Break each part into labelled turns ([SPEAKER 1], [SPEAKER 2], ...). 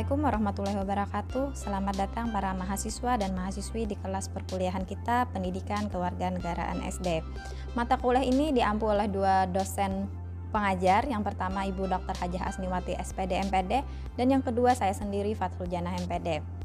[SPEAKER 1] Assalamualaikum warahmatullahi wabarakatuh. Selamat datang para mahasiswa dan mahasiswi di kelas perkuliahan kita Pendidikan Kewarganegaraan SD. Mata kuliah ini diampu oleh dua dosen pengajar. Yang pertama Ibu Dr. Hajah Asniwati SPD MPD dan yang kedua saya sendiri Fathul Jannah MPD.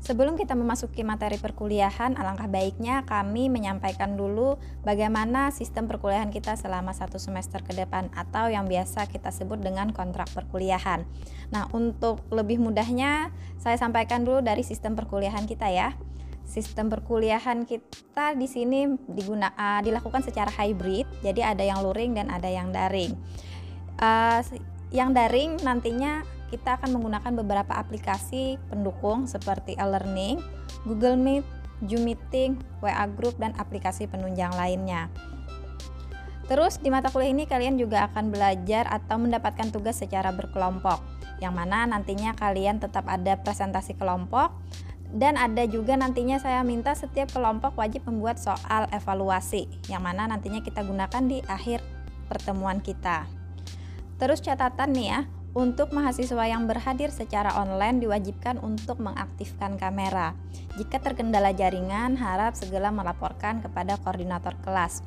[SPEAKER 1] Sebelum kita memasuki materi perkuliahan, alangkah baiknya kami menyampaikan dulu bagaimana sistem perkuliahan kita selama satu semester ke depan atau yang biasa kita sebut dengan kontrak perkuliahan. Nah, untuk lebih mudahnya, saya sampaikan dulu dari sistem perkuliahan kita ya. Sistem perkuliahan kita di sini diguna, uh, dilakukan secara hybrid, jadi ada yang luring dan ada yang daring. Uh, yang daring nantinya kita akan menggunakan beberapa aplikasi pendukung seperti e-learning, Google Meet, Zoom Meeting, WA Group, dan aplikasi penunjang lainnya. Terus di mata kuliah ini kalian juga akan belajar atau mendapatkan tugas secara berkelompok, yang mana nantinya kalian tetap ada presentasi kelompok, dan ada juga nantinya saya minta setiap kelompok wajib membuat soal evaluasi, yang mana nantinya kita gunakan di akhir pertemuan kita. Terus catatan nih ya, untuk mahasiswa yang berhadir secara online diwajibkan untuk mengaktifkan kamera. Jika terkendala jaringan, harap segera melaporkan kepada koordinator kelas.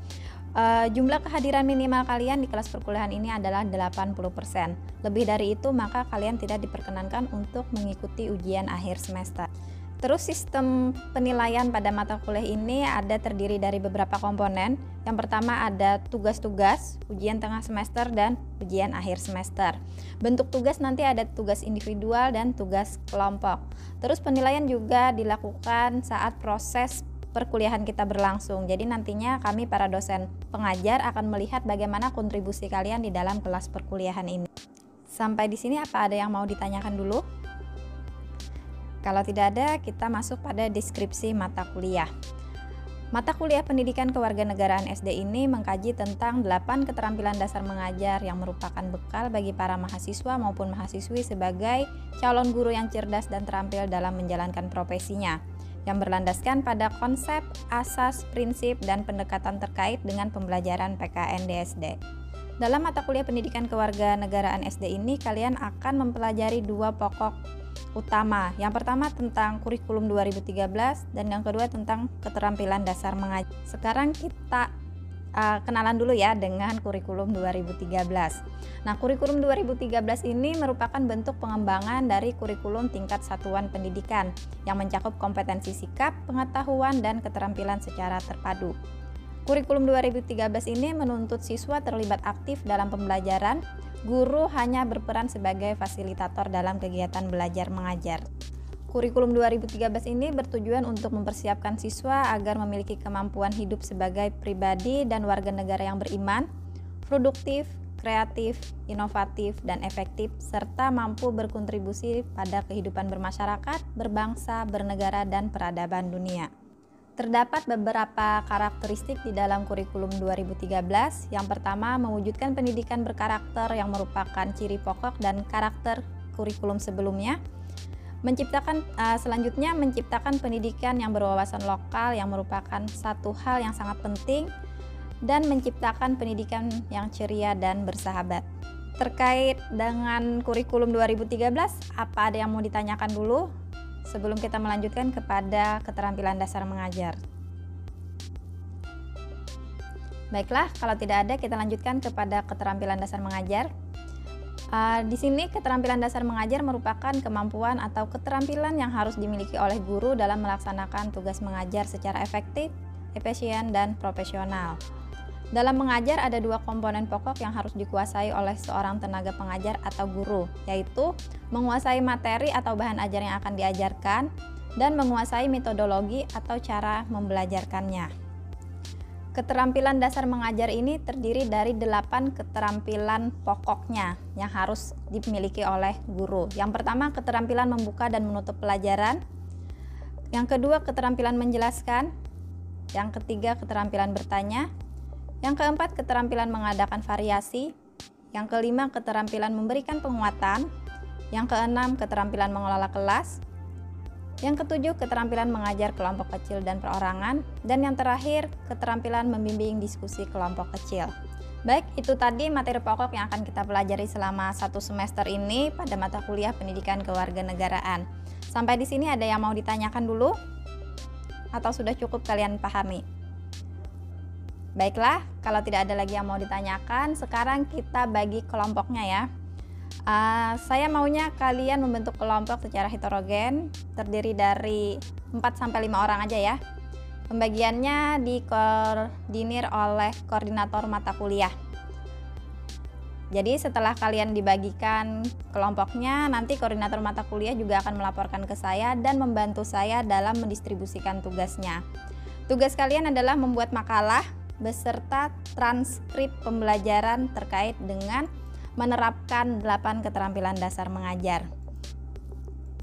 [SPEAKER 1] Uh, jumlah kehadiran minimal kalian di kelas perkuliahan ini adalah 80%. Lebih dari itu, maka kalian tidak diperkenankan untuk mengikuti ujian akhir semester. Terus sistem penilaian pada mata kuliah ini ada terdiri dari beberapa komponen. Yang pertama ada tugas-tugas, ujian tengah semester dan ujian akhir semester. Bentuk tugas nanti ada tugas individual dan tugas kelompok. Terus penilaian juga dilakukan saat proses perkuliahan kita berlangsung. Jadi nantinya kami para dosen pengajar akan melihat bagaimana kontribusi kalian di dalam kelas perkuliahan ini. Sampai di sini apa ada yang mau ditanyakan dulu? Kalau tidak ada, kita masuk pada deskripsi mata kuliah. Mata kuliah Pendidikan Kewarganegaraan SD ini mengkaji tentang 8 keterampilan dasar mengajar yang merupakan bekal bagi para mahasiswa maupun mahasiswi sebagai calon guru yang cerdas dan terampil dalam menjalankan profesinya yang berlandaskan pada konsep, asas, prinsip, dan pendekatan terkait dengan pembelajaran PKN DSD. Dalam mata kuliah Pendidikan Kewarganegaraan SD ini, kalian akan mempelajari dua pokok utama. Yang pertama tentang kurikulum 2013 dan yang kedua tentang keterampilan dasar mengajar. Sekarang kita uh, kenalan dulu ya dengan kurikulum 2013. Nah, kurikulum 2013 ini merupakan bentuk pengembangan dari kurikulum tingkat satuan pendidikan yang mencakup kompetensi sikap, pengetahuan, dan keterampilan secara terpadu. Kurikulum 2013 ini menuntut siswa terlibat aktif dalam pembelajaran, guru hanya berperan sebagai fasilitator dalam kegiatan belajar mengajar. Kurikulum 2013 ini bertujuan untuk mempersiapkan siswa agar memiliki kemampuan hidup sebagai pribadi dan warga negara yang beriman, produktif, kreatif, inovatif, dan efektif, serta mampu berkontribusi pada kehidupan bermasyarakat, berbangsa, bernegara, dan peradaban dunia. Terdapat beberapa karakteristik di dalam kurikulum 2013. Yang pertama, mewujudkan pendidikan berkarakter yang merupakan ciri pokok dan karakter kurikulum sebelumnya. Menciptakan uh, selanjutnya menciptakan pendidikan yang berwawasan lokal yang merupakan satu hal yang sangat penting dan menciptakan pendidikan yang ceria dan bersahabat. Terkait dengan kurikulum 2013, apa ada yang mau ditanyakan dulu? Sebelum kita melanjutkan kepada keterampilan dasar mengajar. Baiklah, kalau tidak ada kita lanjutkan kepada keterampilan dasar mengajar. Uh, di sini keterampilan dasar mengajar merupakan kemampuan atau keterampilan yang harus dimiliki oleh guru dalam melaksanakan tugas mengajar secara efektif, efisien, dan profesional. Dalam mengajar ada dua komponen pokok yang harus dikuasai oleh seorang tenaga pengajar atau guru, yaitu menguasai materi atau bahan ajar yang akan diajarkan dan menguasai metodologi atau cara membelajarkannya. Keterampilan dasar mengajar ini terdiri dari delapan keterampilan pokoknya yang harus dimiliki oleh guru. Yang pertama, keterampilan membuka dan menutup pelajaran. Yang kedua, keterampilan menjelaskan. Yang ketiga, keterampilan bertanya. Yang keempat, keterampilan mengadakan variasi. Yang kelima, keterampilan memberikan penguatan. Yang keenam, keterampilan mengelola kelas. Yang ketujuh, keterampilan mengajar kelompok kecil dan perorangan. Dan yang terakhir, keterampilan membimbing diskusi kelompok kecil. Baik, itu tadi materi pokok yang akan kita pelajari selama satu semester ini pada mata kuliah Pendidikan Kewarganegaraan. Sampai di sini ada yang mau ditanyakan dulu? Atau sudah cukup kalian pahami? Baiklah, kalau tidak ada lagi yang mau ditanyakan, sekarang kita bagi kelompoknya ya. Uh, saya maunya kalian membentuk kelompok secara heterogen, terdiri dari 4 sampai 5 orang aja ya. Pembagiannya dikoordinir oleh koordinator mata kuliah. Jadi setelah kalian dibagikan kelompoknya, nanti koordinator mata kuliah juga akan melaporkan ke saya dan membantu saya dalam mendistribusikan tugasnya. Tugas kalian adalah membuat makalah beserta transkrip pembelajaran terkait dengan menerapkan 8 keterampilan dasar mengajar.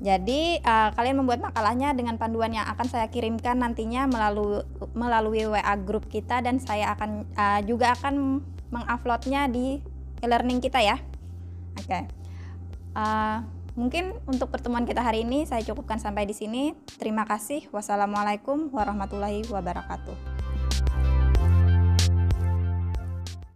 [SPEAKER 1] Jadi uh, kalian membuat makalahnya dengan panduan yang akan saya kirimkan nantinya melalui melalui WA grup kita dan saya akan uh, juga akan menguploadnya di e-learning kita ya. Oke. Okay. Uh, eh, mungkin untuk pertemuan kita hari ini saya cukupkan sampai di sini. Terima kasih. Wassalamualaikum warahmatullahi wabarakatuh.